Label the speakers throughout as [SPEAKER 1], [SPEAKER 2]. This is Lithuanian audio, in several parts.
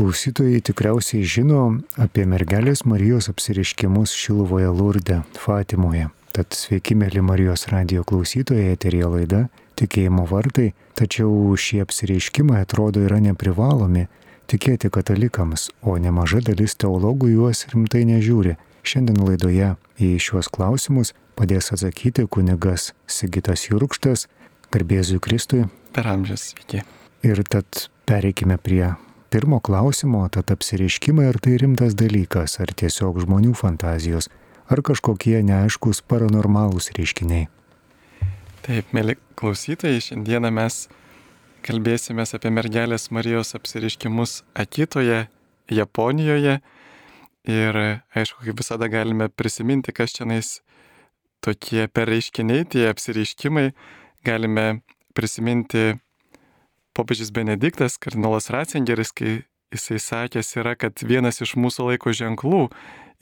[SPEAKER 1] Klausytojai tikriausiai žino apie mergelės Marijos apsiriškimus Šiluvoje Lurde, Fatimoje. Tad sveiki, mėly Marijos radio klausytojai, eterija laida Tikėjimo vartai, tačiau šie apsireiškimai atrodo yra neprivalomi tikėti katalikams, o nemaža dalis teologų juos rimtai nežiūri. Šiandien laidoje į šiuos klausimus padės atsakyti kunigas Sigitas Jurkštas, garbėzui Kristui.
[SPEAKER 2] Per amžius, sveiki.
[SPEAKER 1] Ir tad pereikime prie pirmo klausimo, tad apsireiškimai ar tai rimtas dalykas, ar tiesiog žmonių fantazijos, ar kažkokie neaiškus paranormalūs reiškiniai.
[SPEAKER 2] Taip, mėly klausytojai, šiandieną mes kalbėsime apie mergelės Marijos apsireiškimus Akitoje, Japonijoje. Ir aišku, kaip visada galime prisiminti, kas čia nais tokie pereiškiniai, tie apsireiškimai. Galime prisiminti popiežius Benediktas, kardinolas Ratzingeris, kai jisai sakęs yra, kad vienas iš mūsų laiko ženklų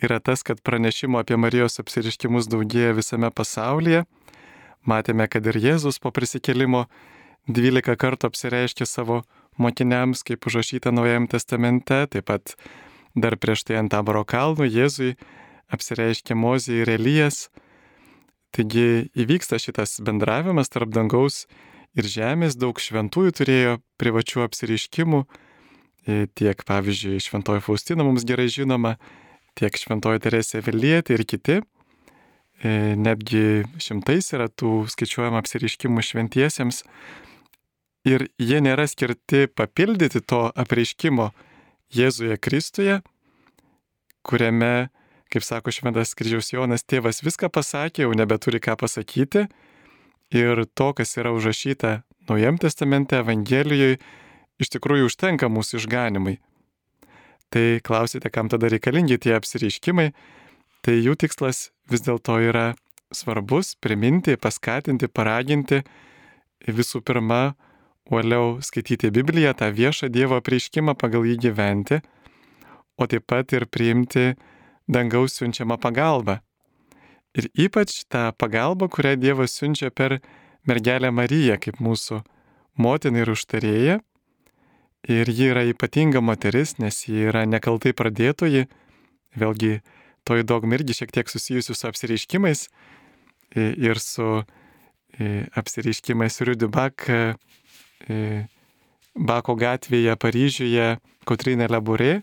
[SPEAKER 2] yra tas, kad pranešimo apie Marijos apsiriškimus daugėja visame pasaulyje. Matėme, kad ir Jėzus po prisikelimo 12 kartų apsireiškė savo mokiniams, kaip užrašyta Naujajam testamente, taip pat dar prieš tai ant Taboro kalnų Jėzui apsireiškė Mozė ir Elijas. Taigi įvyksta šitas bendravimas tarp dangaus ir žemės, daug šventųjų turėjo privačių apsiriškimų, e, tiek pavyzdžiui Šventoji Faustina mums gerai žinoma, tiek Šventoji Teresė Vilietė ir kiti. E, netgi šimtais yra tų skaičiuojama apsiriškimų šventiesiems. Ir jie nėra skirti papildyti to apreiškimo Jėzuje Kristuje, kuriame, kaip sako Šventas kryžiaus Jonas, tėvas viską pasakė, jau nebeturi ką pasakyti ir to, kas yra užrašyta Naujam testamente, Evangelijoje, iš tikrųjų užtenka mūsų išganimai. Tai klausite, kam tada reikalingi tie apsireiškimai, tai jų tikslas vis dėlto yra svarbus - priminti, paskatinti, paraginti visų pirma, uoliau skaityti Bibliją, tą viešą Dievo apreiškimą, pagal jį gyventi, o taip pat ir priimti dangaus siunčiamą pagalbą. Ir ypač tą pagalbą, kurią Dievas siunčia per mergelę Mariją kaip mūsų motiną ir užtarėją. Ir ji yra ypatinga moteris, nes ji yra nekaltai pradėtoji. Vėlgi, toji dogma irgi šiek tiek susijusi su apsireiškimais ir su apsireiškimais Riudibak Bako gatvėje Paryžiuje Kotrina Laburė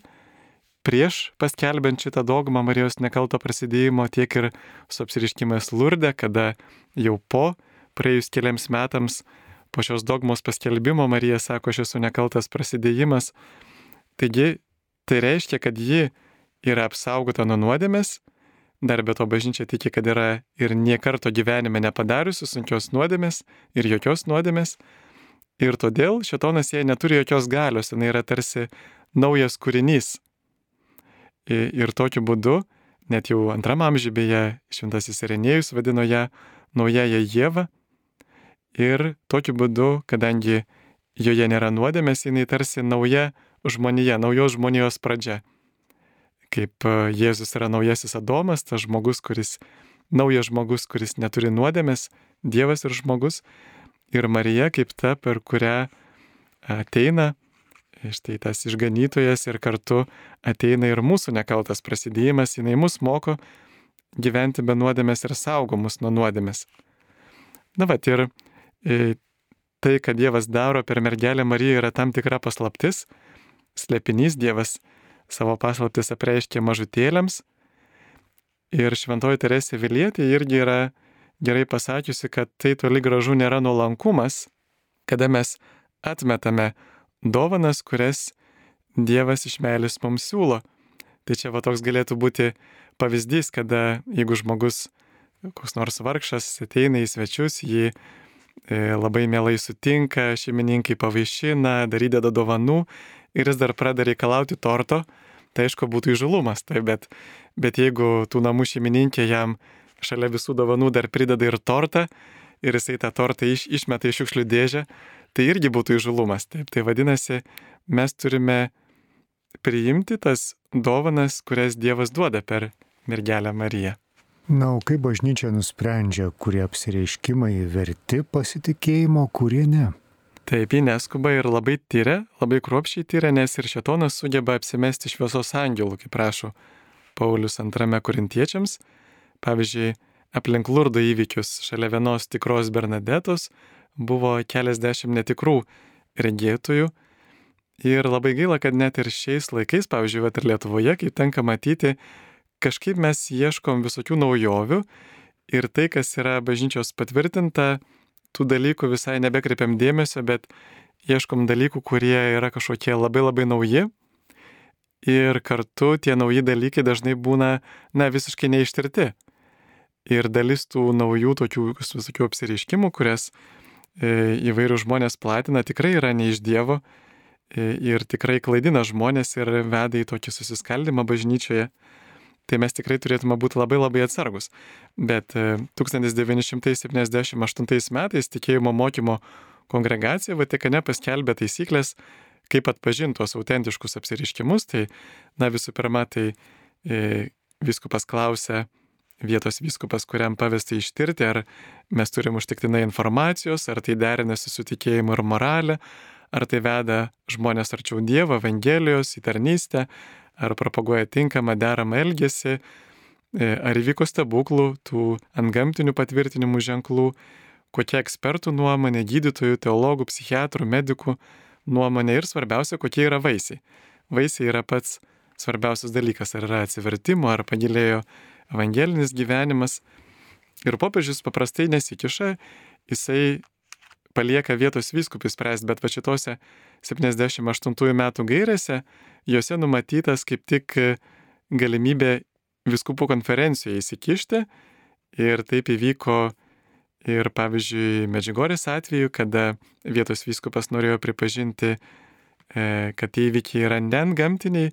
[SPEAKER 2] prieš paskelbent šitą dogmą Marijos nekalto prasidėjimo, tiek ir su apsiriškimais Lurde, kada jau po, praėjus keliams metams, po šios dogmos paskelbimo Marija sako, aš esu nekaltas prasidėjimas. Taigi, tai reiškia, kad ji yra apsaugota nuo nuodėmės, dar be to bažnyčia tiki, kad yra ir niekarto gyvenime nepadariusi sunkios nuodėmės ir jokios nuodėmės. Ir todėl šitonas jai neturi jokios galios, jinai yra tarsi naujas kūrinys, Ir tokiu būdu, net jau antram amžiui beje, šventasis Irenėjus vadino ją naująją Jėvą. Ir tokiu būdu, kadangi joje nėra nuodėmės, jinai tarsi nauja žmonija, naujos žmonijos pradžia. Kaip e, Jėzus yra naujasis Adomas, tas žmogus, kuris, naujas žmogus, kuris neturi nuodėmės, Dievas ir žmogus. Ir Marija kaip ta, per kurią ateina štai tas išganytojas ir kartu ateina ir mūsų nekaltas prasidėjimas, jinai mus moko gyventi be nuodėmės ir saugo mus nuo nuodėmės. Na va, ir e, tai, kad Dievas daro per mergelę Mariją, yra tam tikra paslaptis, slėpinys Dievas savo paslaptis apreiškė mažutėlėms. Ir šventoji Teresė Vilietė irgi yra gerai pasakiusi, kad tai toli gražu nėra nuolankumas, kada mes atmetame dovanas, kurias Dievas iš meilės mums siūlo. Tai čia va toks galėtų būti pavyzdys, kada jeigu žmogus, koks nors vargšas, ateina į svečius, jį e, labai mielai sutinka, šeimininkai pavaišina, darydeda dovanų ir jis dar pradeda reikalauti torto, tai aišku būtų įžulumas, tai bet, bet jeigu tų namų šeimininkė jam šalia visų dovanų dar prideda ir tortą ir jisai tą tortą iš, išmeta iš šiukšlių dėžę, tai irgi būtų įžulumas. Taip, tai vadinasi, mes turime priimti tas dovanas, kurias Dievas duoda per mergelę Mariją.
[SPEAKER 1] Na, o kaip bažnyčia nusprendžia, kurie apsireiškimai verti pasitikėjimo, kurie ne?
[SPEAKER 2] Taip, ji neskuba ir labai tyria, labai kruopšiai tyria, nes ir šetonas sugeba apsimesti šviesos angelų, kaip prašo Paulius antrame korintiečiams. Pavyzdžiui, aplink lurdo įvykius šalia vienos tikros Bernadetos buvo keliasdešimt netikrų regėtojų. Ir labai gaila, kad net ir šiais laikais, pavyzdžiui, ir Lietuvoje, kai tenka matyti, kažkaip mes ieškom visokių naujovių ir tai, kas yra bažnyčios patvirtinta, tų dalykų visai nebekreipiam dėmesio, bet ieškom dalykų, kurie yra kažkokie labai labai nauji. Ir kartu tie nauji dalykai dažnai būna, na, visiškai neištirti. Ir dalis tų naujų tokių visokių apsireiškimų, kurias įvairių žmonės platina, tikrai yra ne iš Dievo e, ir tikrai klaidina žmonės ir veda į tokį susiskaldimą bažnyčioje tai mes tikrai turėtume būti labai labai atsargus. Bet 1978 e, metais tikėjimo mokymo kongregacija Vatikane paskelbė taisyklės, kaip atpažinti tuos autentiškus apsiriškimus. Tai, na visų pirma, tai e, viskupas klausė, vietos viskupas, kuriam pavesti ištirti, ar mes turim užtiktinai informacijos, ar tai derinasi su tikėjimu ir moralė, ar tai veda žmonės arčiau Dievo, Evangelijos, į tarnystę, ar propaguoja tinkamą deramą elgesį, e, ar įvyko stebuklų, tų antgamtinių patvirtinimų ženklų, kokia ekspertų nuomonė, gydytojų, teologų, psichiatrų, medikų nuomonė ir svarbiausia, kokie yra vaisiai. Vaisiai yra pats svarbiausias dalykas, ar yra atsivertimo, ar pagilėjo evangelinis gyvenimas. Ir popiežius paprastai nesikiša, jisai palieka vietos vyskupui spręsti, bet va šitose 78 metų gairėse Jose numatytas kaip tik galimybė viskupų konferencijoje įsikišti ir taip įvyko ir pavyzdžiui Medžiugorės atveju, kada vietos vyskupas norėjo pripažinti, e, kad įvykiai yra ne gamtiniai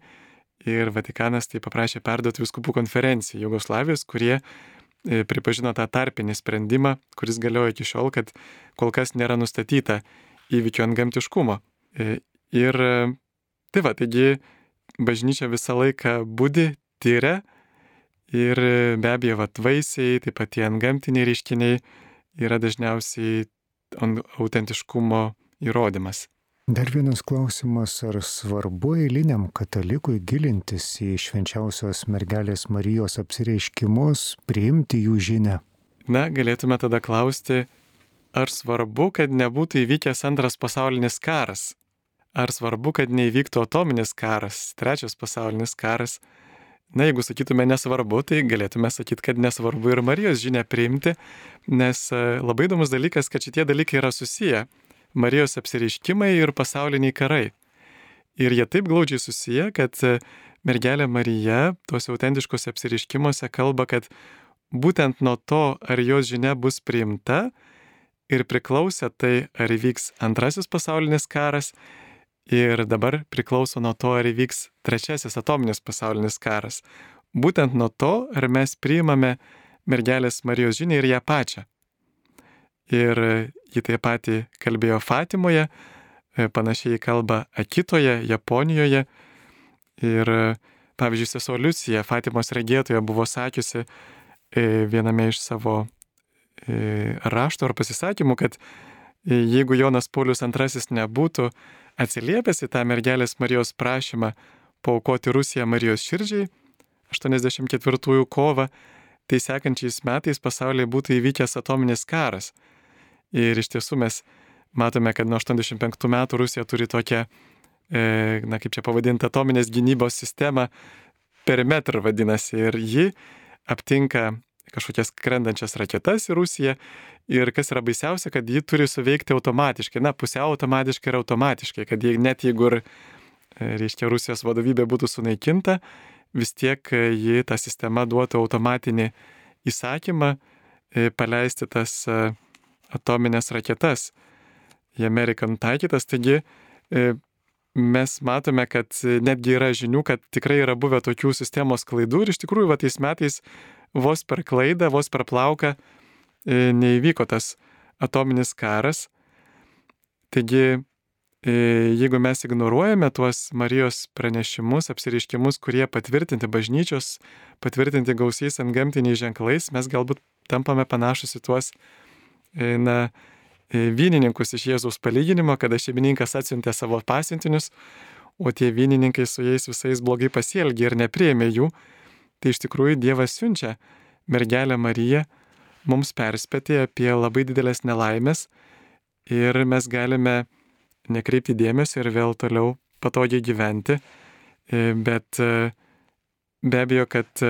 [SPEAKER 2] ir Vatikanas tai paprašė perduoti viskupų konferencijai Jugoslavijos, kurie e, pripažino tą tarpinį sprendimą, kuris galioja iki šiol, kad kol kas nėra nustatyta įvykio ant gamtiškumo. Ir Tai va, taigi bažnyčia visą laiką būdi, tyria ir be abejo, va, vaisiai, taip pat tie antgamtiniai reiškiniai yra dažniausiai autentiškumo įrodymas.
[SPEAKER 1] Dar vienas klausimas, ar svarbu eiliniam katalikui gilintis į švenčiausios mergelės Marijos apsireiškimus, priimti jų žinę?
[SPEAKER 2] Na, galėtume tada klausti, ar svarbu, kad nebūtų įvykęs antras pasaulinis karas, Ar svarbu, kad neįvyktų atominis karas, trečias pasaulinis karas? Na, jeigu sakytume nesvarbu, tai galėtume sakyti, kad nesvarbu ir Marijos žinia priimti, nes e, labai įdomus dalykas, kad šitie dalykai yra susiję. Marijos apsireiškimai ir pasauliniai karai. Ir jie taip glaudžiai susiję, kad e, mergelė Marija tuose autentiškose apsireiškimuose kalba, kad būtent nuo to, ar jos žinia bus priimta ir priklausė tai, ar įvyks antrasis pasaulinis karas Ir dabar priklauso nuo to, ar įvyks trečiasis atominis pasaulinis karas. Būtent nuo to, ar mes priimame mergelės Marijos žinią ir ją pačią. Ir ji taip pat kalbėjo Fatimoje, e, panašiai kalba Akitoje, Japonijoje. Ir pavyzdžiui, sesuo Liucija, Fatimos regėtoje, buvo sakiusi e, viename iš savo e, rašto ar pasisakymų, kad jeigu Jonas Paulius II nebūtų Atsiliepęs į tą mergelės Marijos prašymą paukoti Rusiją Marijos širdžiai 84 kovą, tai sekančiais metais pasaulyje būtų įvykęs atominis karas. Ir iš tiesų mes matome, kad nuo 85 metų Rusija turi tokią, e, na kaip čia pavadinti, atominės gynybos sistemą, perimetrą vadinasi, ir ji aptinka kažkokias skrendančias raketas į Rusiją. Ir kas yra baisiausia, kad ji turi suveikti automatiškai, na, pusiau automatiškai ir automatiškai, kad jei, net jeigu ir, e, reiškia, Rusijos vadovybė būtų sunaikinta, vis tiek e, ji tą sistemą duotų automatinį įsakymą paleisti tas atominės raketas į Ameriką nutaikytas. Taigi mes matome, kad netgi yra žinių, kad tikrai yra buvę tokių sistemos klaidų ir iš tikrųjų va tais metais vos per klaidą, vos per plauką E, neįvyko tas atominis karas. Taigi, e, jeigu mes ignoruojame tuos Marijos pranešimus, apsiriškimus, kurie patvirtinti bažnyčios, patvirtinti gausiais ant gamtiniais ženklais, mes galbūt tampame panašus į tuos, e, na, e, vynininkus iš Jėzaus palyginimo, kada šeimininkas atsiuntė savo pasiuntinius, o tie vynininkai su jais visais blogai pasielgė ir nepriėmė jų, tai iš tikrųjų Dievas siunčia mergelę Mariją mums perspėti apie labai didelės nelaimės ir mes galime nekreipti dėmesio ir vėl toliau patogiai gyventi, e, bet e, be abejo, kad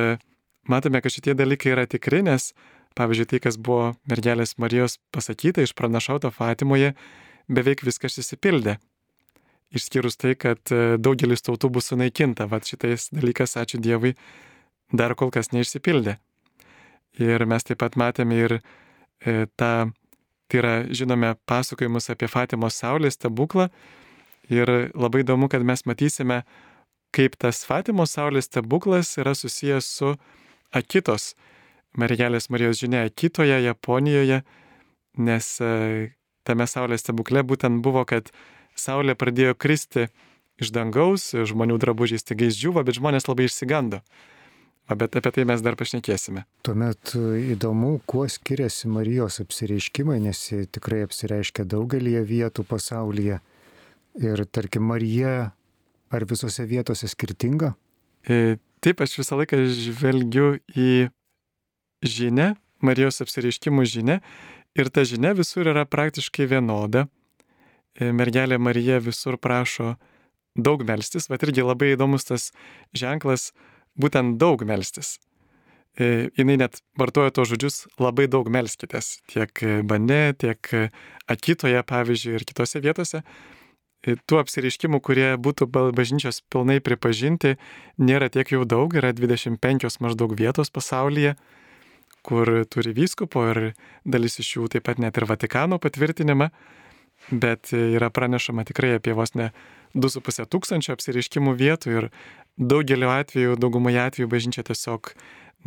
[SPEAKER 2] matome, kad šitie dalykai yra tikri, nes Pavyzdžiui, tai, kas buvo mergelės Marijos pasakyta iš pranašauto Fatimoje, beveik viskas įsipildė. Išskyrus tai, kad e, daugelis tautų bus sunaikinta, va šitais dalykas, ačiū Dievui, dar kol kas neišsipildė. Ir mes taip pat matėme ir e, tą, tai yra, žinome, pasakojimus apie Fatimos saulės stebuklą. Ir labai įdomu, kad mes matysime, kaip tas Fatimos saulės stebuklas yra susijęs su Akitos mergelės Marijos žinia kitoje Japonijoje, nes e, tame Saulės stebukle būtent buvo, kad Saulė pradėjo kristi iš dangaus, žmonių drabužiai staigiai džiuvo, bet žmonės labai išsigando. Bet apie tai mes dar pašnekėsime.
[SPEAKER 1] Tuomet e, įdomu, kuo skiriasi Marijos apsireiškimai, nes jie tikrai apsireiškia daugelį vietų pasaulyje. Ir tarkim, Marija ar visose vietose skirtinga?
[SPEAKER 2] E, taip, aš visą laiką žvelgiu į žinia, Marijos apsireiškimų žinia ir ta žinia visur yra praktiškai vienoda. E, mergelė Marija visur prašo daug melstis, bet irgi labai įdomus tas ženklas, būtent daug melstis. E, jinai net vartoja to žodžius labai daug melskitės, tiek bane, tiek akitoje, pavyzdžiui, ir kitose vietose. E, tų apsireiškimų, kurie būtų bažnyčios pilnai pripažinti, nėra tiek jau daug, yra 25 maždaug vietos pasaulyje kur turi vyskupo ir dalis iš jų taip pat net ir Vatikano patvirtinimą, bet yra pranešama tikrai apie vos ne 2,5 tūkstančio apsireiškimų vietų ir daugeliu atveju, daugumoje atveju bažnyčia tiesiog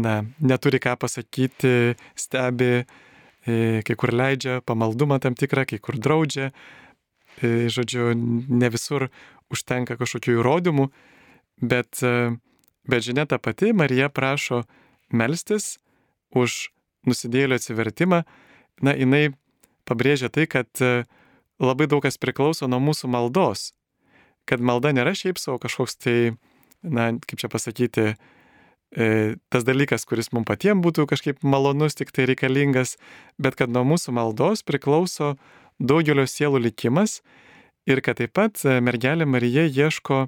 [SPEAKER 2] na, neturi ką pasakyti, stebi, e, kai kur leidžia pamaldumą tam tikrą, kai kur draudžia, e, žodžiu, ne visur užtenka kažkokių įrodymų, bet, e, bet žinia ta pati, Marija prašo melstis už nusidėlio atsivertimą, na, jinai pabrėžia tai, kad e, labai daug kas priklauso nuo mūsų maldos. Kad malda nėra šiaip savo kažkoks tai, na, kaip čia pasakyti, e, tas dalykas, kuris mums patiems būtų kažkaip malonus, tik tai reikalingas, bet kad nuo mūsų maldos priklauso daugelio sielų likimas ir kad taip pat e, mergelė Marija ieško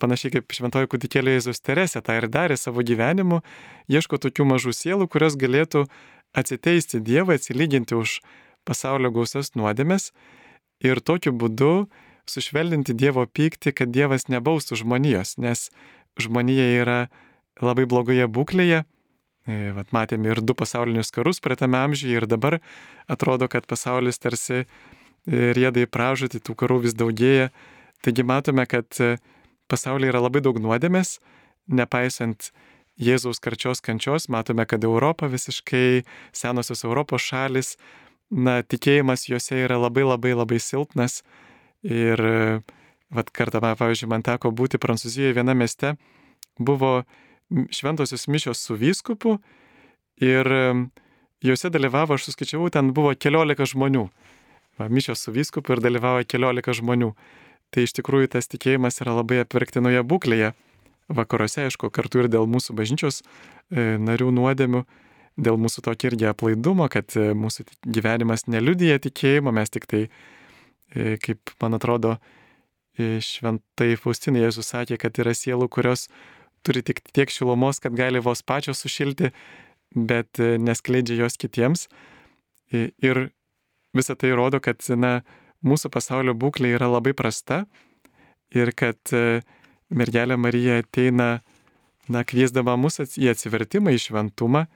[SPEAKER 2] panašiai kaip šventoji kūdikėlė Jėzus Teresė tą ir darė savo gyvenimu, ieško tokių mažų sielų, kurios galėtų atsiteisti Dievą, atsilyginti už pasaulio gausias nuodėmės ir tokiu būdu sušvelninti Dievo pyktį, kad Dievas nebaustų žmonijos, nes žmonija yra labai blogoje būklėje. E, vat matėme ir du pasaulinius karus praeitame amžiuje ir dabar atrodo, kad pasaulis tarsi rieda į pražūtį, tų karų vis daugėja. Taigi matome, kad pasaulyje yra labai daug nuodėmės, nepaisant Jėzaus karčios kančios, matome, kad Europa visiškai, senosios Europos šalis, na, tikėjimas juose yra labai labai labai silpnas. Ir, vad kartą, pavyzdžiui, man teko būti Prancūzijoje viename mieste, buvo šventosios mišios su vyskupu ir juose dalyvavo, aš suskaičiavau, ten buvo keliolika žmonių. Va, mišios su vyskupu ir dalyvavo keliolika žmonių tai iš tikrųjų tas tikėjimas yra labai apverktinoje būklėje. Vakaruose, aišku, kartu ir dėl mūsų bažnyčios e, narių nuodėmių, dėl mūsų tokio irgi aplaidumo, kad e, mūsų gyvenimas neliudyja tikėjimo, mes tik tai, e, kaip man atrodo, šventai Faustinai Jėzus sakė, kad yra sielų, kurios turi tik tiek šilumos, kad gali vos pačios sušilti, bet neskleidžia jos kitiems. Ir visą tai rodo, kad, na, mūsų pasaulio būklė yra labai prasta ir kad e, mergelė Marija ateina, na, kviesdama mus į atsivertimą, į šventumą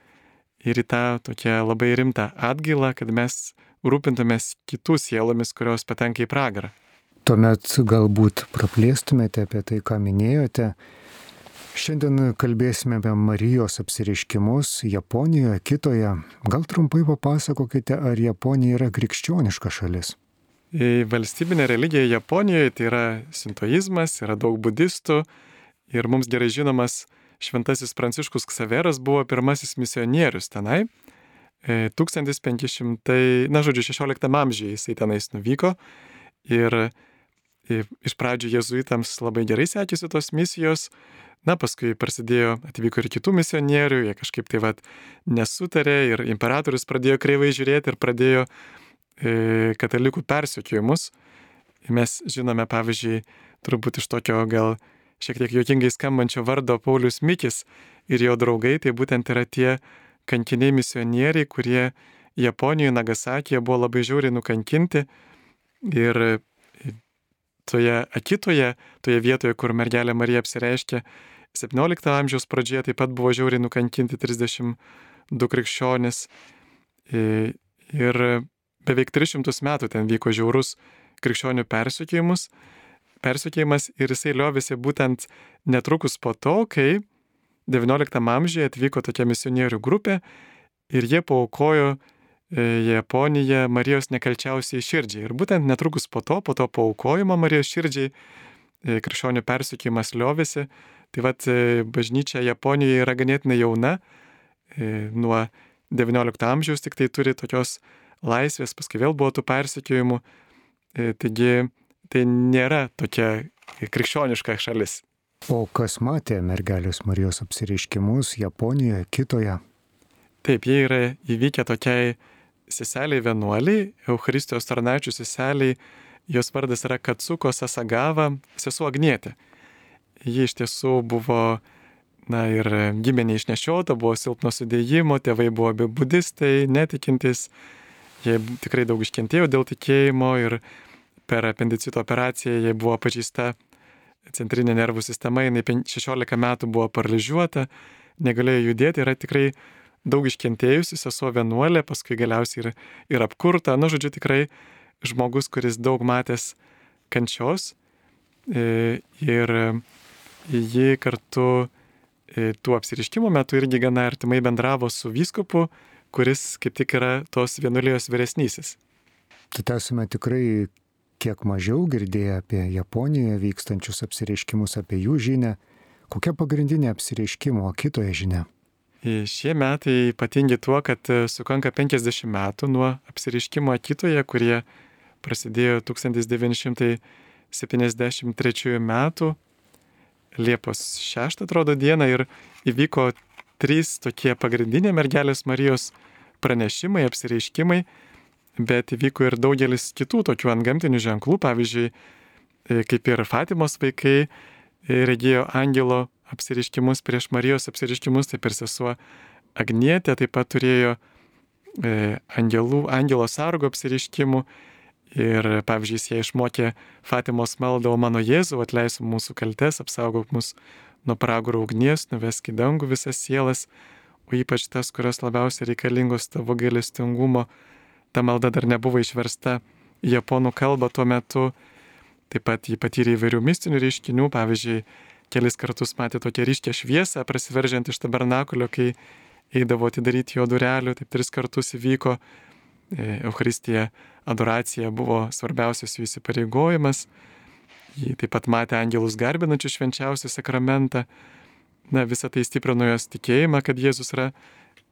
[SPEAKER 2] ir į tą tokią labai rimtą atgailą, kad mes rūpintumės kitų sielomis, kurios patenka į pragarą.
[SPEAKER 1] Tuomet galbūt praplėstumėte apie tai, ką minėjote. Šiandien kalbėsime apie Marijos apsireiškimus Japonijoje, kitoje. Gal trumpai papasakokite, ar Japonija yra krikščioniška šalis?
[SPEAKER 2] Valstybinė religija Japonijoje tai yra sintoizmas, yra daug budistų ir mums gerai žinomas šventasis Pranciškus Ksaveras buvo pirmasis misionierius tenai. 1500, na žodžiu, 16 amžiuje jisai tenais nuvyko ir iš pradžių jezuitams labai gerai sekėsi tos misijos, na paskui prasidėjo, atvyko ir kitų misionierių, jie kažkaip tai vad nesutarė ir imperatorius pradėjo kreivai žiūrėti ir pradėjo e, katalikų persiekiojimus. Mes žinome, pavyzdžiui, turbūt iš tokio gal šiek tiek juokingai skambančio vardo Paulius Mikis ir jo draugai, tai būtent yra tie kankiniai misionieriai, kurie Japonijoje, Nagasakėje buvo labai žiauriai nukankinti ir toje akitoje, toje vietoje, kur mergelė Marija apsireiškė, 17 amžiaus pradžioje taip pat buvo žiauriai nukankinti 32 krikščionis ir beveik 300 metų ten vyko žiaurus krikščionių persikėjimus, persikėjimas ir jisai liovėsi būtent netrukus po to, kai XIX amžiuje atvyko tokia misionierių grupė ir jie paukojo e, Japoniją Marijos nekalčiausiai širdžiai. Ir būtent netrukus po to, po to paukojimo Marijos širdžiai, e, krikščionių persikėjimas liovėsi. Tai vad e, bažnyčia Japonijoje yra ganėtinai jauna, nuo XIX amžiaus tik tai turi tokios laisvės, paskui vėl buvo tų persikėjimų. Taigi tai nėra tokia krikščioniška šalis.
[SPEAKER 1] O kas matė mergelės Marijos apsireiškimus Japonijoje, kitoje?
[SPEAKER 2] Taip, jie yra įvykę tokiai seseliai vienuoliai, Eucharistijos tarnaičių seseliai, jos vardas yra Katsuko Sasagava, sesuo Agnietė. Ji iš tiesų buvo, na ir gimė neišnešiota, buvo silpno sudėjimo, tėvai buvo be budistai, netikintis, jie tikrai daug iškentėjo dėl tikėjimo ir per apendicito operaciją jie buvo pažįsta centrinė nervų sistema, jinai 16 metų buvo paralyžiuota, negalėjo judėti, yra tikrai daug iškentėjusi sesuo vienuolė, paskui galiausiai ir, ir apkurta, nu žodžiu, tikrai žmogus, kuris daug matęs kančios e, ir ji kartu e, tų apsiriškimų metu irgi gana artimai bendravo su vyskupu, kuris kaip tik yra tos vienuolijos vyresnysis.
[SPEAKER 1] Tad esame tikrai kiek mažiau girdėję apie Japonijoje vykstančius apsireiškimus, apie jų žinę. Kokia pagrindinė apsireiškimo kitoje žinia?
[SPEAKER 2] Šie metai ypatingi tuo, kad e, sukanka 50 metų nuo apsireiškimo Akitoje, kurie prasidėjo 1973 metų Liepos 6 atrodo dieną ir įvyko trys tokie pagrindiniai mergelės Marijos pranešimai, apsireiškimai bet įvyko ir daugelis kitų tokių antgamtinių ženklų, pavyzdžiui, e, kaip ir Fatimos vaikai e, regėjo angelo apsiriškimus prieš Marijos apsiriškimus, taip ir sesuo Agnietė taip pat turėjo e, angelų, angelo sargo apsiriškimų ir, pavyzdžiui, jie išmokė Fatimos maldą, o mano Jėzau atleisų mūsų kaltes, apsaugok mus nuo pragaro ugnies, nuvesk į dangų visas sielas, o ypač tas, kurios labiausiai reikalingos tavo gailestingumo ta malda dar nebuvo išversta į japonų kalbą tuo metu. Taip pat jį patyrė įvairių mistinių reiškinių, pavyzdžiui, kelis kartus matė tokią ryškę šviesą prasiveržiant iš tabernakulio, kai eidavo atidaryti jo durelių, taip tris kartus įvyko. E, Euharistija, adoracija buvo svarbiausias jų įsipareigojimas. Jį taip pat matė angelus garbinančių švenčiausią sakramentą. Na, visą tai stiprino jos tikėjimą, kad Jėzus yra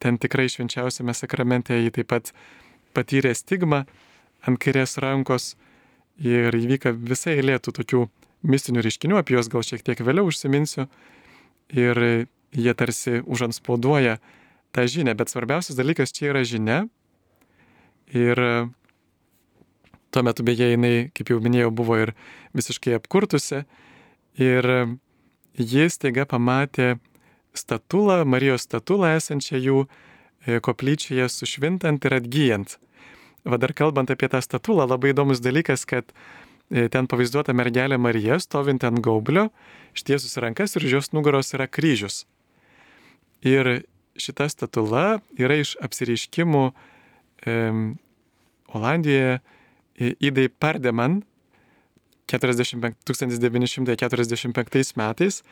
[SPEAKER 2] ten tikrai švenčiausiame sakramente. Jį taip pat patyrė stigmą ant kairės rankos ir įvyka visai eilėtų tokių mistinių reiškinių, apie juos gal šiek tiek vėliau užsiminsiu. Ir jie tarsi užanspauduoja tą žinę, bet svarbiausias dalykas čia yra žinia. Ir tuo metu beje jinai, kaip jau minėjau, buvo ir visiškai apkurtusi. Ir jis taiga pamatė statulą, Marijos statulą esančią jų e, koplyčioje sušvintant ir atgyjant. Va dar kalbant apie tą statulą, labai įdomus dalykas, kad e, ten pavaizduota mergelė Marija stovinti ant gaublio, ištiesus rankas ir už jos nugaros yra kryžius. Ir šita statula yra iš apsireiškimų e, Olandijoje Idai Pardeman 45, 1945 metais.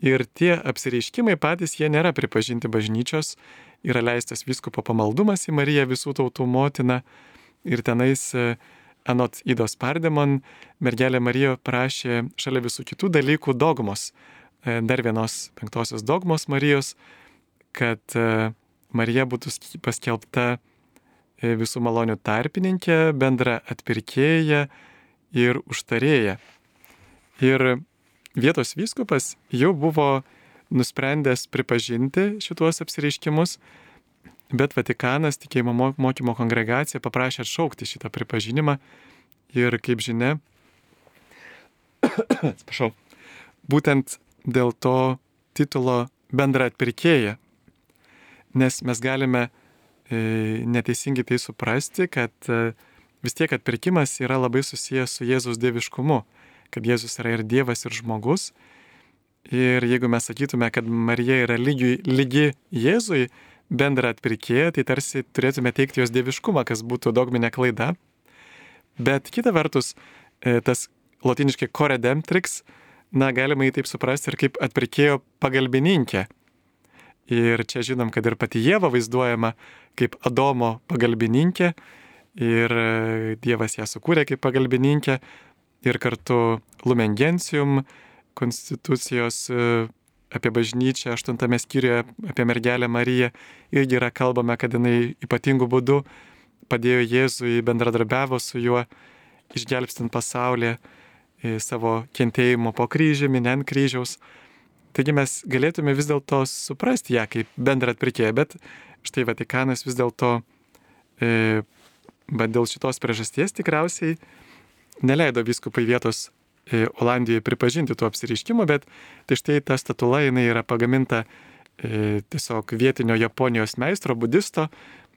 [SPEAKER 2] Ir tie apsireiškimai patys jie nėra pripažinti bažnyčios. Yra leistas vyskupo pamaldumas į Mariją visų tautų motiną. Ir tenais e, anot Idos Pardemon mergelė Marija prašė šalia visų kitų dalykų dogmos, e, dar vienos penktosios dogmos Marijos, kad e, Marija būtų paskelbta visų malonių tarpininkė, bendra atpirkėja ir užtarėja. Ir vietos vyskupas jau buvo nusprendęs pripažinti šituos apsireiškimus, bet Vatikanas tikėjimo mokymo kongregacija paprašė atšaukti šitą pripažinimą ir, kaip žinia, atsiprašau, būtent dėl to titulo bendra atpirkėja. Nes mes galime neteisingai tai suprasti, kad e, vis tiek atpirkimas yra labai susijęs su Jėzus dieviškumu, kad Jėzus yra ir Dievas, ir žmogus. Ir jeigu mes sakytume, kad Marija yra lygi, lygi Jėzui, bendra atpirkėja, tai tarsi turėtume teikti jos dieviškumą, kas būtų dogminė klaida. Bet kita vertus, e, tas latiniškai koredemptrix, na, galima jį taip suprasti ir kaip atpirkėjo pagalbininkė. Ir čia žinom, kad ir pati Jėva vaizduojama kaip Adomo pagalbininkė ir e, Dievas ją sukūrė kaip pagalbininkė ir kartu Lumengensium konstitucijos e, apie bažnyčią, aštuntame skyriuje apie mergelę Mariją irgi yra kalbama, kad jinai ypatingų būdų padėjo Jėzui, bendradarbiavo su juo, išgelbstint pasaulį e, savo kentėjimo po kryžiumi, ne ant kryžiaus. Taigi mes galėtume vis dėlto suprasti ją kaip bendrą atpirkėją, bet štai Vatikanas vis dėlto, e, bet dėl šitos priežasties tikriausiai neleido viskupai vietos E, Olandijoje pripažinti tų apsiriškimų, bet tai štai ta statula jinai yra pagaminta e, tiesiog vietinio Japonijos meistro, budisto,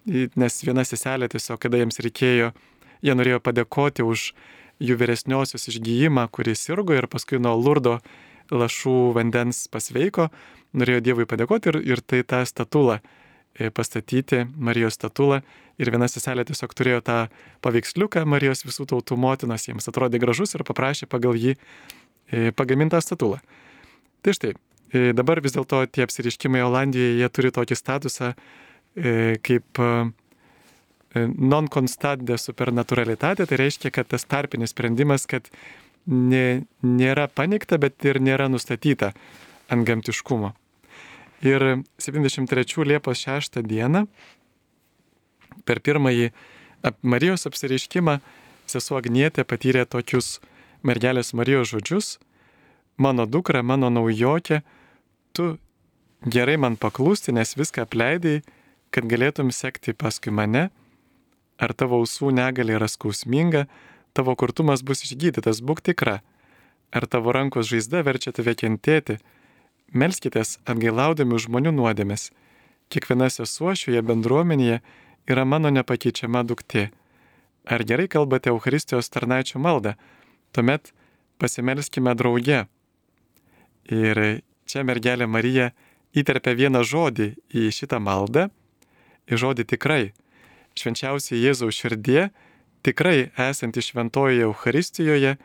[SPEAKER 2] nes viena seselė tiesiog, kada jiems reikėjo, jie norėjo padėkoti už jų vyresniosios išgyjimą, kuris sirgo ir paskui nuo lurdo lašų vandens pasveiko, norėjo Dievui padėkoti ir, ir tai tą statulą E, pastatyti Marijos statulą ir viena seselė tiesiog turėjo tą paveiksliuką Marijos visų tautų motinos, jiems atrodė gražus ir paprašė pagal jį e, pagamintą statulą. Tai štai, e, dabar vis dėlto tie apsiriškimai Olandijoje, jie turi tokį statusą kaip non constante supernaturalitate, tai reiškia, kad tas tarpinis sprendimas, kad nė, nėra panikta, bet ir nėra nustatyta ant gamtiškumo. Ir 73 Liepos 6 dieną per pirmąjį Marijos apsireiškimą sesuo Agnietė patyrė tokius mergelės Marijos žodžius. Mano dukra, mano naujokė, tu gerai man paklūsti, nes viską apleidai, kad galėtum sekti paskui mane. Ar tavo ausų negali yra skausminga, tavo kurtumas bus išgydytas, būk tikra. Ar tavo rankos žaizda verčia tave kentėti, Melskitės atgailaudami žmonių nuodėmės. Kiekviena sesuo šioje bendruomenėje yra mano nepakeičiama duktė. Ar gerai kalbate Euharistijos tarnaičio maldą? Tuomet pasimelskime drauge. Ir čia mergelė Marija įterpia vieną žodį į šitą maldą, į žodį tikrai. Švenčiausiai Jėzaus širdie, tikrai esanti šventojoje Euharistijoje,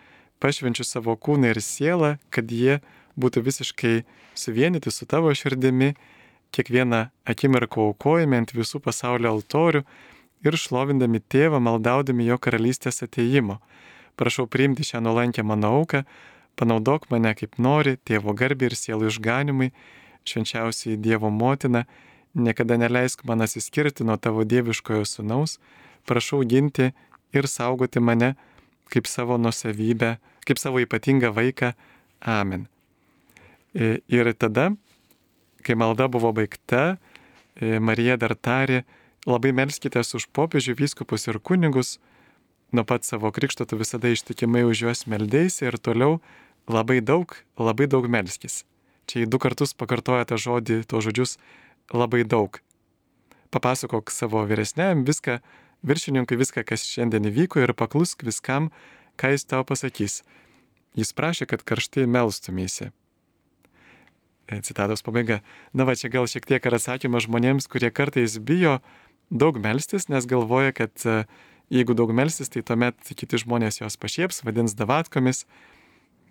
[SPEAKER 2] pašvenčiu savo kūną ir sielą, kad jie būtų visiškai suvienyti su tavo širdimi, kiekvieną akimirką aukojame ant visų pasaulio altorių ir šlovindami tėvą, maldaudami jo karalystės ateimo. Prašau priimti šią nuolankę mano auką, panaudok mane kaip nori, tėvo garbė ir sielų išganimui, švenčiausiai Dievo motina, niekada neleisk man atsiskirti nuo tavo dieviškojo sunaus, prašau ginti ir saugoti mane kaip savo nusavybę, kaip savo ypatingą vaiką. Amen. E, ir tada, kai malda buvo baigta, e, Marija dar tarė, labai melskitės už popiežių, vyskupus ir kunigus, nuo pat savo krikšto tu visada ištikimai už juos meldėsi ir toliau labai daug, labai daug melskis. Čia į du kartus pakartoja tą žodį, to žodžius labai daug. Papasakok savo vyresniam viską, viršininkui viską, kas šiandien įvyko ir paklusk viskam, ką jis tau pasakys. Jis prašė, kad karštai melstumėsi. E, citatos pabaiga. Na va, čia gal šiek tiek ir atsakymas žmonėms, kurie kartais bijo daug melstis, nes galvoja, kad e, jeigu daug melstis, tai tuomet kiti žmonės jos pašieps, vadins davatkomis.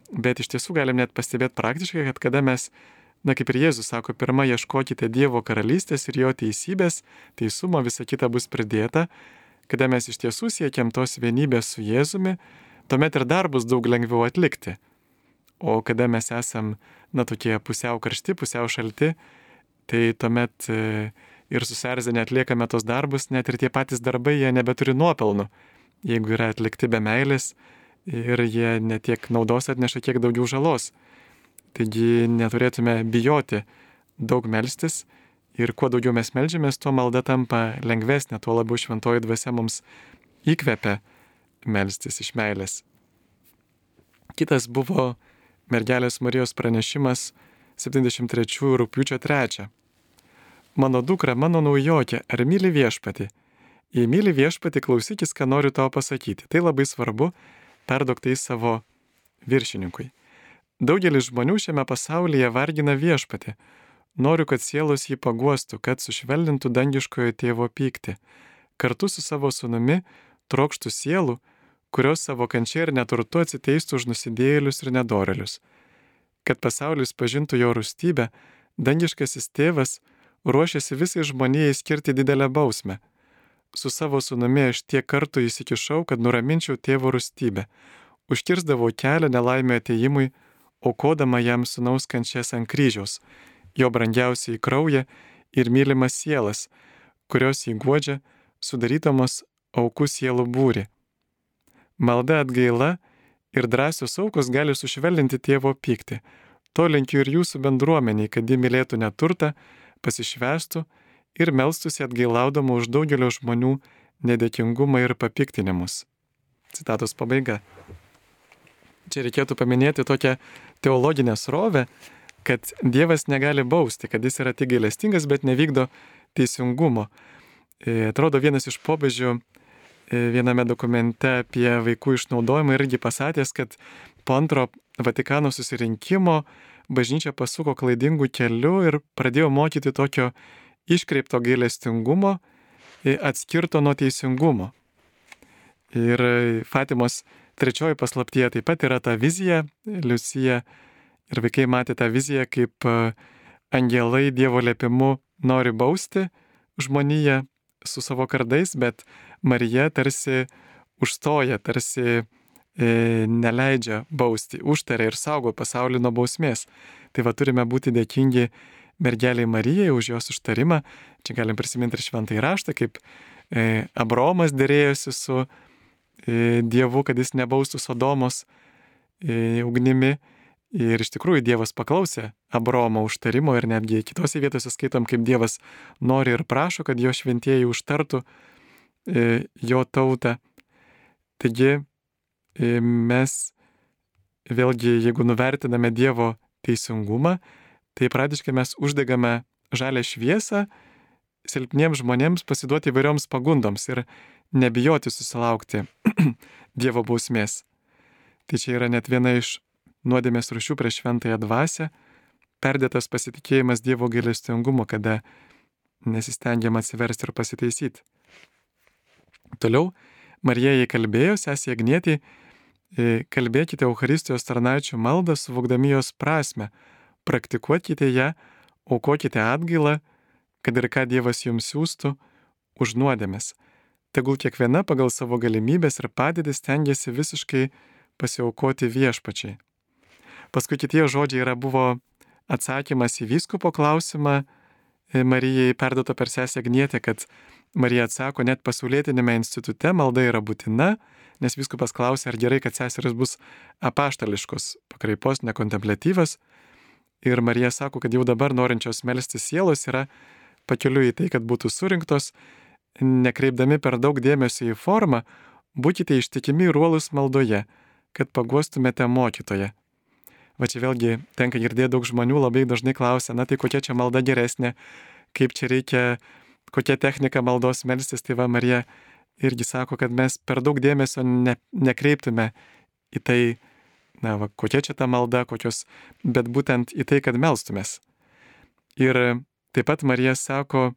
[SPEAKER 2] Bet iš tiesų galim net pastebėti praktiškai, kad kada mes, na kaip ir Jėzus sako, pirmą ieškokite Dievo karalystės ir jo teisybės, teisumo, visa kita bus pridėta, kada mes iš tiesų siekiam tos vienybės su Jėzumi, tuomet ir darbus daug lengviau atlikti. O kada mes esam, na, tokie pusiau karšti, pusiau šalti, tai tuomet e, ir susierzinę atliekame tos darbus, net ir tie patys darbai jie nebeturi nuopelnų, jeigu yra atlikti be meilės ir jie netiek naudos atneša, kiek daugiau žalos. Taigi neturėtume bijoti daug melstis ir kuo daugiau mes melžiamės, tuo malda tampa lengvesnė, tuo labiau šventoji dvasia mums įkvepia melstis iš meilės. Kitas buvo mergelės Marijos pranešimas 73 rūpiučio 3. Mano dukra, mano naujokė, ar myli viešpati? Jei myli viešpati, klausykis, ką noriu tau pasakyti. Tai labai svarbu, perdok tai savo viršininkui. Daugelis žmonių šiame pasaulyje vargina viešpati. Noriu, kad sielos jį paguostų, kad sušvelnintų dangiškojo tėvo pyktį. Kartu su savo sunumi trokštų sielų, kurios savo kančia ir neturtu atsiteistų už nusidėjėlius ir nedorelius. Kad pasaulis pažintų jo rūstybę, dangiškasis tėvas ruošiasi visai žmonijai skirti didelę bausmę. Su savo sunumi aš tiek kartų įsikišau, kad nuraminčiau tėvo rūstybę, užkirzdavau kelią nelaimė ateimui, aukodama jam sunaus kančias ant kryžiaus, jo brangiausiai kraują ir mylimas sielas, kurios jį guodžia, sudarydamos aukų sielų būri. Malda atgaila ir drąsios aukos gali sušvelninti tėvo pyktį. To linkiu ir jūsų bendruomeniai, kad ji mylėtų neturtą, pasišvestų ir melstusi atgailaudama už daugelio žmonių nedėkingumą ir papiktinimus. Citatos pabaiga. Čia reikėtų paminėti tokią teologinę srovę, kad Dievas negali bausti, kad jis yra tik gailestingas, bet nevykdo teisingumo. E, atrodo, vienas iš pobežių E, viename dokumente apie vaikų išnaudojimą irgi pasakęs, kad po antro Vatikano susirinkimo bažnyčia pasuko klaidingų kelių ir pradėjo mokyti tokio iškreipto gailestingumo, e, atskirto nuo teisingumo. Ir Fatimos trečioji paslaptyje taip pat yra ta vizija, Liusija ir vaikai matė tą viziją, kaip e, angelai Dievo liepimu nori bausti žmoniją su savo kardais, bet Marija tarsi užstoja, tarsi e, neleidžia bausti, užtaria ir saugo pasaulį nuo bausmės. Tai va turime būti dėkingi mergeliai Marijai už jos užtarimą. Čia galim prisiminti ir šventąjį raštą, kaip e, Abromas dėrėjosi su Dievu, kad jis nebaustų Sodomos e, ugnimi. Ir iš tikrųjų Dievas paklausė Abromo užtarimo ir netgi kitose vietose skaitom, kaip Dievas nori ir prašo, kad jo šventieji užtartų E, jo tautą. Taigi e, mes vėlgi, jeigu nuvertiname Dievo teisingumą, tai pradiškai mes uždegame žalę šviesą silpniems žmonėms pasiduoti įvairioms pagundoms ir nebijoti susilaukti Dievo bausmės. Tai čia yra net viena iš nuodėmės rušių prieš šventąją dvasę, perdėtas pasitikėjimas Dievo gailestingumo, kada nesistengiam atsiversti ir pasitaisyti. Toliau Marija jai kalbėjo, sesė Agnietė, e, kalbėkite Euharistijos tarnaičių maldą, suvokdami jos prasme, praktikuokite ją, aukokite atgailą, kad ir ką Dievas jums siūstų, už nuodėmės. Tegul kiekviena pagal savo galimybės ir padėtį stengiasi visiškai pasiaukoti viešpačiai. Paskui kitie žodžiai yra buvo atsakymas į vyskupo klausimą e, Marijai perdoto per sesę Agnietę, kad Marija atsako, net pasaulietinėme institute malda yra būtina, nes viskupas klausia, ar gerai, kad seseris bus apaštališkos, pakraipos, nekontemplatyvas. Ir Marija sako, kad jau dabar norinčios melstis sielos yra pakeliu į tai, kad būtų surinktos, nekreipdami per daug dėmesio į formą, būkite ištikimi ir uolus maldoje, kad paguostumėte mokytoje. Va čia vėlgi tenka girdėti daug žmonių labai dažnai klausia, na tai kokia čia malda geresnė, kaip čia reikia kokia technika maldos melstis, tai va Marija irgi sako, kad mes per daug dėmesio ne, nekreiptume į tai, na, va, kokia čia ta malda, kokios, bet būtent į tai, kad melstumės. Ir taip pat Marija sako,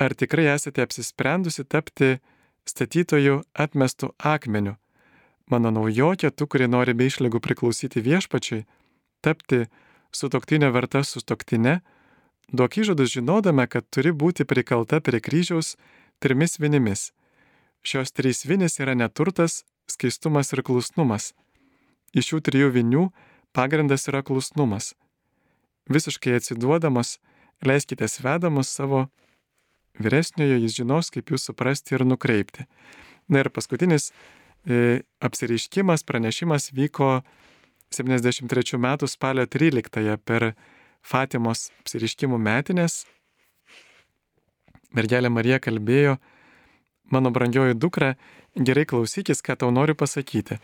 [SPEAKER 2] ar tikrai esate apsisprendusi tapti statytojų atmestų akmenių. Mano naujokė, tu, kuri nori be išlygų priklausyti viešpačiui, tapti sutoktinio verta sutoktinė, Duok įžadus žinodama, kad turi būti prikalta prie kryžiaus trimis vinimis. Šios trys vinis yra neturtas, skaistumas ir klusnumas. Iš šių trijų vinių pagrindas yra klusnumas. Visiškai atsiduodamas, leiskite svedamus savo vyresniojo, jis žinos, kaip jūs suprasti ir nukreipti. Na ir paskutinis e, apsireiškimas, pranešimas vyko 73 metų spalio 13 per Fatimos apsireiškimų metinės. Mergelė Marija kalbėjo, mano brangioji dukra, gerai klausykis, ką tau noriu pasakyti.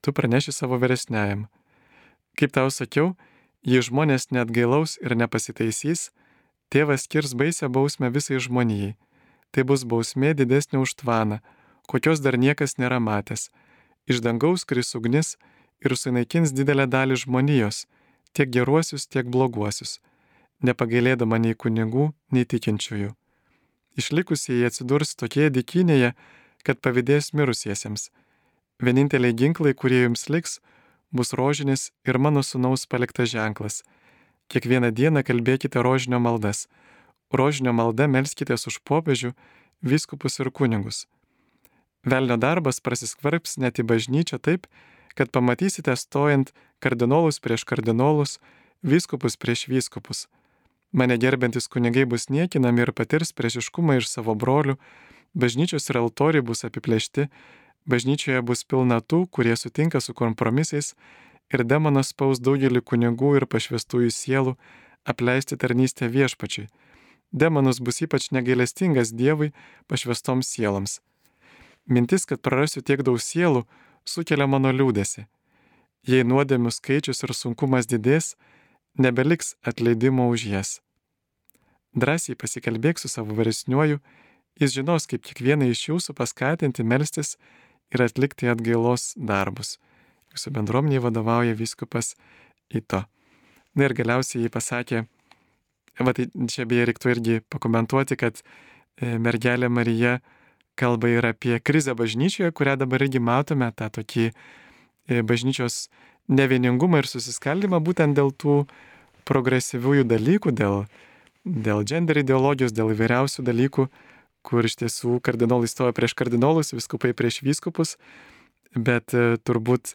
[SPEAKER 2] Tu praneši savo vyresniajam. Kaip tau sakiau, jei žmonės net gailaus ir nepasitaisys, tėvas skirs baisę bausmę visai žmonijai. Tai bus bausmė didesnė už tvaną, kokios dar niekas nėra matęs. Iš dangaus kris ugnis ir sunaikins didelę dalį žmonijos, tiek geruosius, tiek bloguosius, nepagailėdama nei kunigų, nei tikinčiųjų. Išlikusieji atsidurs tokie dikynėje, kad pavydės mirusiesiems. Vieninteliai ginklai, kurie jums liks, bus rožinis ir mano sunaus paliktas ženklas. Kiekvieną dieną kalbėkite rožinio maldas. Rožinio malda melskitės už popiežių, viskupus ir kunigus. Velnio darbas prasiskvarps net į bažnyčią taip, kad pamatysite stojant kardinolus prieš kardinolus, vyskupus prieš vyskupus. Mane gerbiantis kunigai bus niekinami ir patirs priešiškumą iš savo brolių, bažnyčios ir altoriai bus apiplėšti, bažnyčioje bus pilna tų, kurie sutinka su kompromisais ir demonas spaus daugelį kunigų ir pašvestųjų sielų apleisti tarnystę viešpačiai. Demonas bus ypač negailestingas Dievui pašvestoms sieloms. Mintis, kad prarasiu tiek daug sielų, sukelia mano liūdėsi. Jei nuodėmių skaičius ir sunkumas didės, nebeliks atleidimo už jas. Drąsiai pasikalbėk su savo vyresniuoju, jis žinos, kaip kiekvieną iš jūsų paskatinti melstis ir atlikti atgailos darbus. Jūsų bendruomeniai vadovauja viskupas Ito. Na ir galiausiai jį pasakė, va tai čia beje reiktų irgi pakomentuoti, kad e, mergelė Marija kalba ir apie krizę bažnyčioje, kurią dabar irgi matome, tą tokį e, bažnyčios nevieningumą ir susiskaldimą būtent dėl tų progresyviųjų dalykų, dėl, dėl gender ideologijos, dėl įvairiausių dalykų, kur iš tiesų kardinolai stoja prieš kardinolus, viskupai prieš vyskupus, bet e, turbūt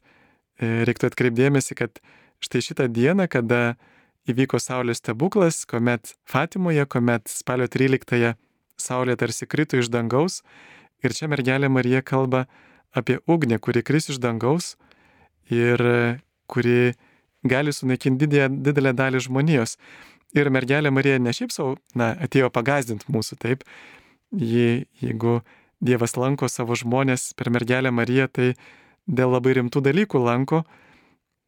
[SPEAKER 2] reiktų atkreipdėmėsi, kad štai šitą dieną, kada įvyko Saulės stebuklas, kuomet Fatimoje, kuomet spalio 13-ąją Saulė tarsi krito iš dangaus ir čia mergelė Marija kalba apie ugnį, kuri kris iš dangaus ir kuri gali sunaikinti didelę, didelę dalį žmonijos. Ir mergelė Marija ne šiaip savo, na, atėjo pagazdinti mūsų, taip. Ji, jeigu Dievas lanko savo žmonės per mergelę Mariją, tai dėl labai rimtų dalykų lanko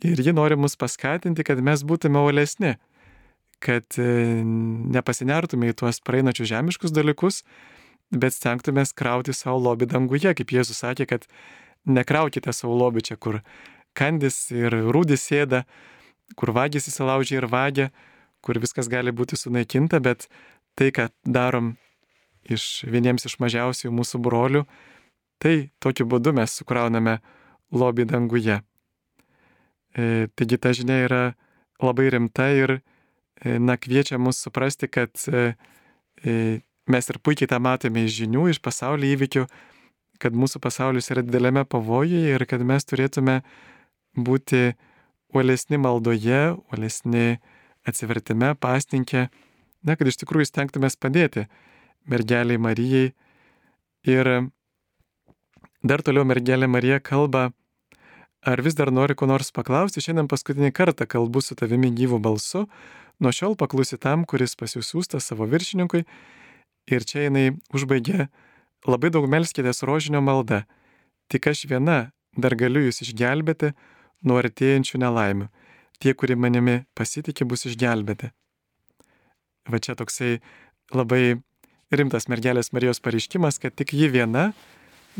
[SPEAKER 2] ir ji nori mus paskatinti, kad mes būtume olesni, kad e, nepasinertume į tuos praeinačius žemiškus dalykus, bet stengtumės krauti savo lobį danguje, kaip Jėzus sakė, kad nekraukite savo lobį čia, kur kandis ir rūdis sėda, kur vagis įsilaužia ir vagia, kur viskas gali būti sunaikinta, bet tai, ką darom iš vieniems iš mažiausių mūsų brolių, tai tokiu būdu mes sukrauname lobį danguje. E, taigi ta žinia yra labai rimta ir E, na, kviečia mus suprasti, kad e, e, mes ir puikiai tą matome iš žinių, iš pasaulio įvykių, kad mūsų pasaulis yra didelėme pavojuje ir kad mes turėtume būti uolesni maldoje, uolesni atsivertime, pastinkė, na, kad iš tikrųjų stengtumės padėti mergeliai Marijai. Ir dar toliau mergelė Marija kalba, ar vis dar nori ko nors paklausti, šiandien paskutinį kartą kalbu su tavimi gyvų balsu, Nuo šiol paklusi tam, kuris pasiūsūsta savo viršininkui. Ir čia jinai užbaigė labai daug melskitės rožinio malda. Tik aš viena dar galiu jūs išgelbėti nuo artėjančių nelaimių. Tie, kurie manimi pasitikė, bus išgelbėti. Va čia toksai labai rimtas mergelės Marijos pareiškimas, kad tik ji viena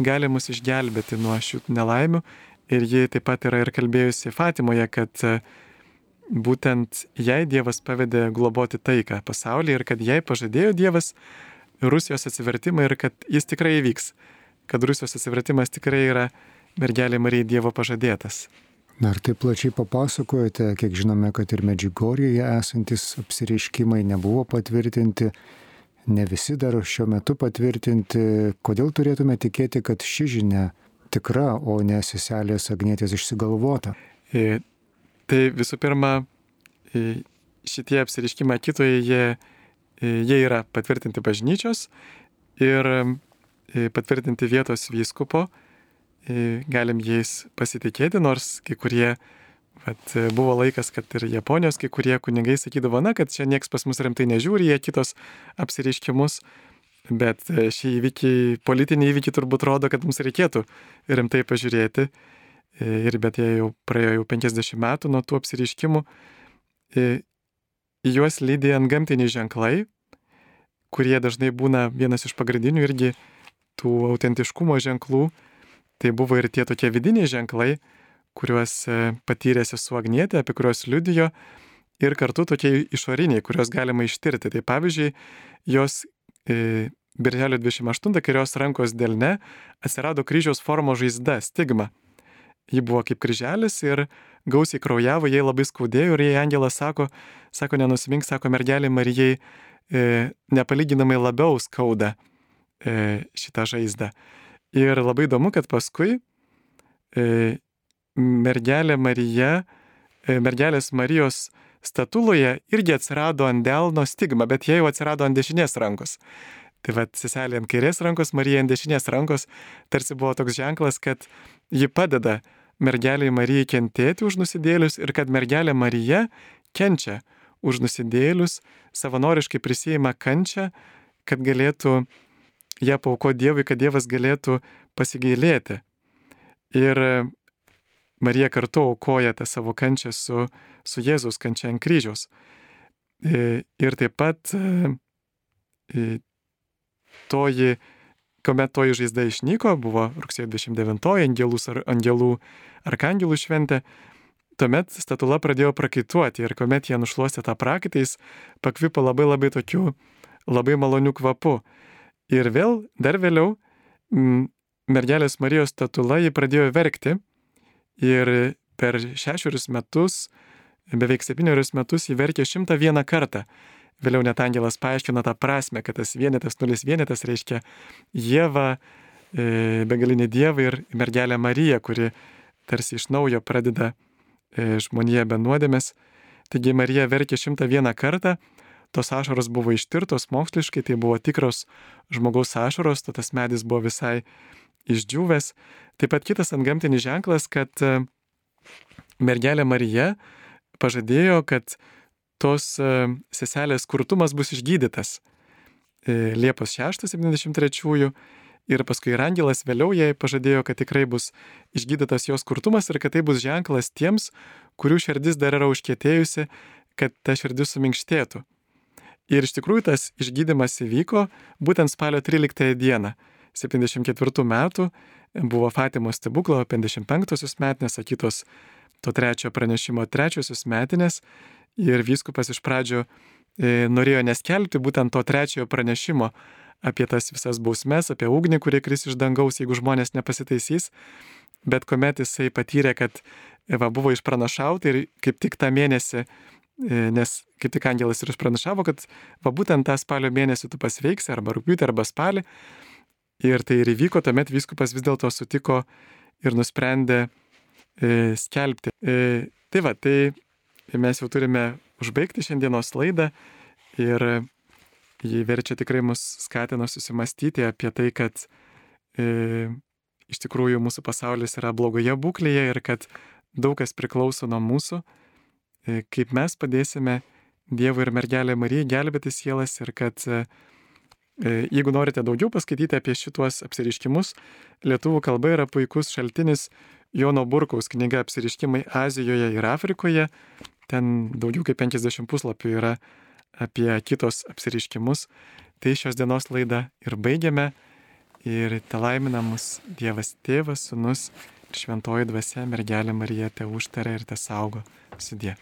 [SPEAKER 2] gali mus išgelbėti nuo šių nelaimių. Ir ji taip pat yra ir kalbėjusi Fatimoje, kad būtent jai Dievas pavedė globoti taiką pasaulyje ir kad jai pažadėjo Dievas Rusijos atsivertimą ir kad jis tikrai įvyks, kad Rusijos atsivertimas tikrai yra mergelė Marija Dievo pažadėtas.
[SPEAKER 1] Na ir taip plačiai papasakojate, kiek žinome, kad ir Medžigorijoje esantis apsireiškimai nebuvo patvirtinti, ne visi dar šiuo metu patvirtinti. Kodėl turėtume tikėti, kad ši žinia tikra, o ne seselės Agnėtės išsigalvota?
[SPEAKER 2] E, Tai visų pirma, šitie apsiriškimai kitoje, jie, jie yra patvirtinti bažnyčios ir e, patvirtinti vietos vyskupo, e, galim jais pasitikėti, nors kai kurie, vat, buvo laikas, kad ir Japonijos kai kurie kunigai sakydavo, na, kad čia nieks pas mus rimtai nežiūri, jie kitos apsireiškimus, bet šį įvykį, politinį įvykį turbūt rodo, kad mums reikėtų rimtai pažiūrėti. Ir bet jie jau praėjo jau 50 metų nuo tų apsireiškimų. Į juos lydė ant gamtiniai ženklai, kurie dažnai būna vienas iš pagrindinių irgi tų autentiškumo ženklų. Tai buvo ir tie tokie vidiniai ženklai, kuriuos e, patyrė sesuo Agnietė, apie kuriuos liudijo, ir kartu tokie išoriniai, kuriuos galima ištirti. Tai pavyzdžiui, jos e, Birželio 28 kairios rankos delne atsirado kryžiaus formo žaizda, stigma. Ji buvo kaip kryželis ir gausiai kraujavo, jai labai skaudėjo ir jai angelas sako, sako, nenusimink, sako mergelė Marijai, e, nepalyginamai labiau skauda e, šitą žaizdą. Ir labai įdomu, kad paskui e, mergelė Marija, e, mergelės Marijos statuloje irgi atsirado ant delno stigma, bet jie jau atsirado ant dešinės rankos. Tai vad, seselė ant kairės rankos, Marija ant dešinės rankos, tarsi buvo toks ženklas, kad ji padeda mergeliai Marijai kentėti už nusidėlius ir kad mergelė Marija kenčia už nusidėlius, savanoriškai prisijima kančią, kad galėtų ją pauko Dievui, kad Dievas galėtų pasigailėti. Ir Marija kartu aukoja tą savo kančią su, su Jėzus kančia ant kryžiaus. Ir taip pat e, toji, kuomet toji žaizda išnyko, buvo rugsėjo 29-oji angelų, angelų arkangelų šventė, tuomet statula pradėjo prakaituoti ir kuomet jie nušluostė tą prakaitą, jis pakvipo labai labai tokiu, labai maloniu kvapu. Ir vėl, dar vėliau, mergelės Marijos statula jį pradėjo verkti ir per šešerius metus, beveik septynerius metus jį verkė šimtą vieną kartą. Vėliau net angelas paaiškino tą prasme, kad tas vienetas, nulis vienetas reiškia Jėva, e, begalinė Dieva ir mergelė Marija, kuri tarsi iš naujo pradeda e, žmonėje be nuodėmės. Taigi Marija verkė 101 kartą, tos ašaros buvo ištirtos moksliškai, tai buvo tikros žmogaus ašaros, to tas medis buvo visai išdžiūvęs. Taip pat kitas antgamtinis ženklas, kad e, mergelė Marija pažadėjo, kad tos e, seselės kurtumas bus išgydytas. Liepos 6-73 Ir paskui ir angelas vėliau jai pažadėjo, kad tikrai bus išgydytas jos kurtumas ir kad tai bus ženklas tiems, kurių širdis dar yra užkėtėjusi, kad ta širdis suminkštėtų. Ir iš tikrųjų tas išgydymas įvyko būtent spalio 13 dieną, 74 metų, buvo Fatimos stebuklo 55-osios metinės, sakytos to trečio pranešimo trečiosios metinės. Ir vyskupas iš pradžio e, norėjo neskelbti būtent to trečiojo pranešimo apie tas visas bausmes, apie ugnį, kuri kris iš dangaus, jeigu žmonės nepasitaisys. Bet kuomet jisai patyrė, kad va, buvo išpranašauti ir kaip tik tą mėnesį, e, nes kaip tik angelas ir išpranašavo, kad va būtent tą spalio mėnesį tu pasveiksi, arba rūpiutį, arba spalį. Ir tai ir įvyko, tuomet viskupas vis dėlto sutiko ir nusprendė e, skelbti. E, tai va, tai mes jau turime užbaigti šiandienos laidą ir Ji verčia tikrai mus skatina susimastyti apie tai, kad e, iš tikrųjų mūsų pasaulis yra blogoje būklėje ir kad daug kas priklauso nuo mūsų, e, kaip mes padėsime Dievui ir mergelė Marijai gelbėti sielas ir kad e, e, jeigu norite daugiau paskaityti apie šituos apsiriškimus, lietuvių kalba yra puikus šaltinis Jono Burkaus knyga Apsiriškimai Azijoje ir Afrikoje. Ten daugiau kaip 50 puslapių yra apie kitos apsiriškimus. Tai šios dienos laidą ir baigiame. Ir te laimina mus Dievas Tėvas, Sūnus ir Šventoji Dvasia, mergelė Marija te užtarė ir te saugo. Sudė.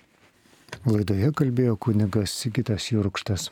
[SPEAKER 1] Laidoje kalbėjo kunigas Sigitas Jurkštas.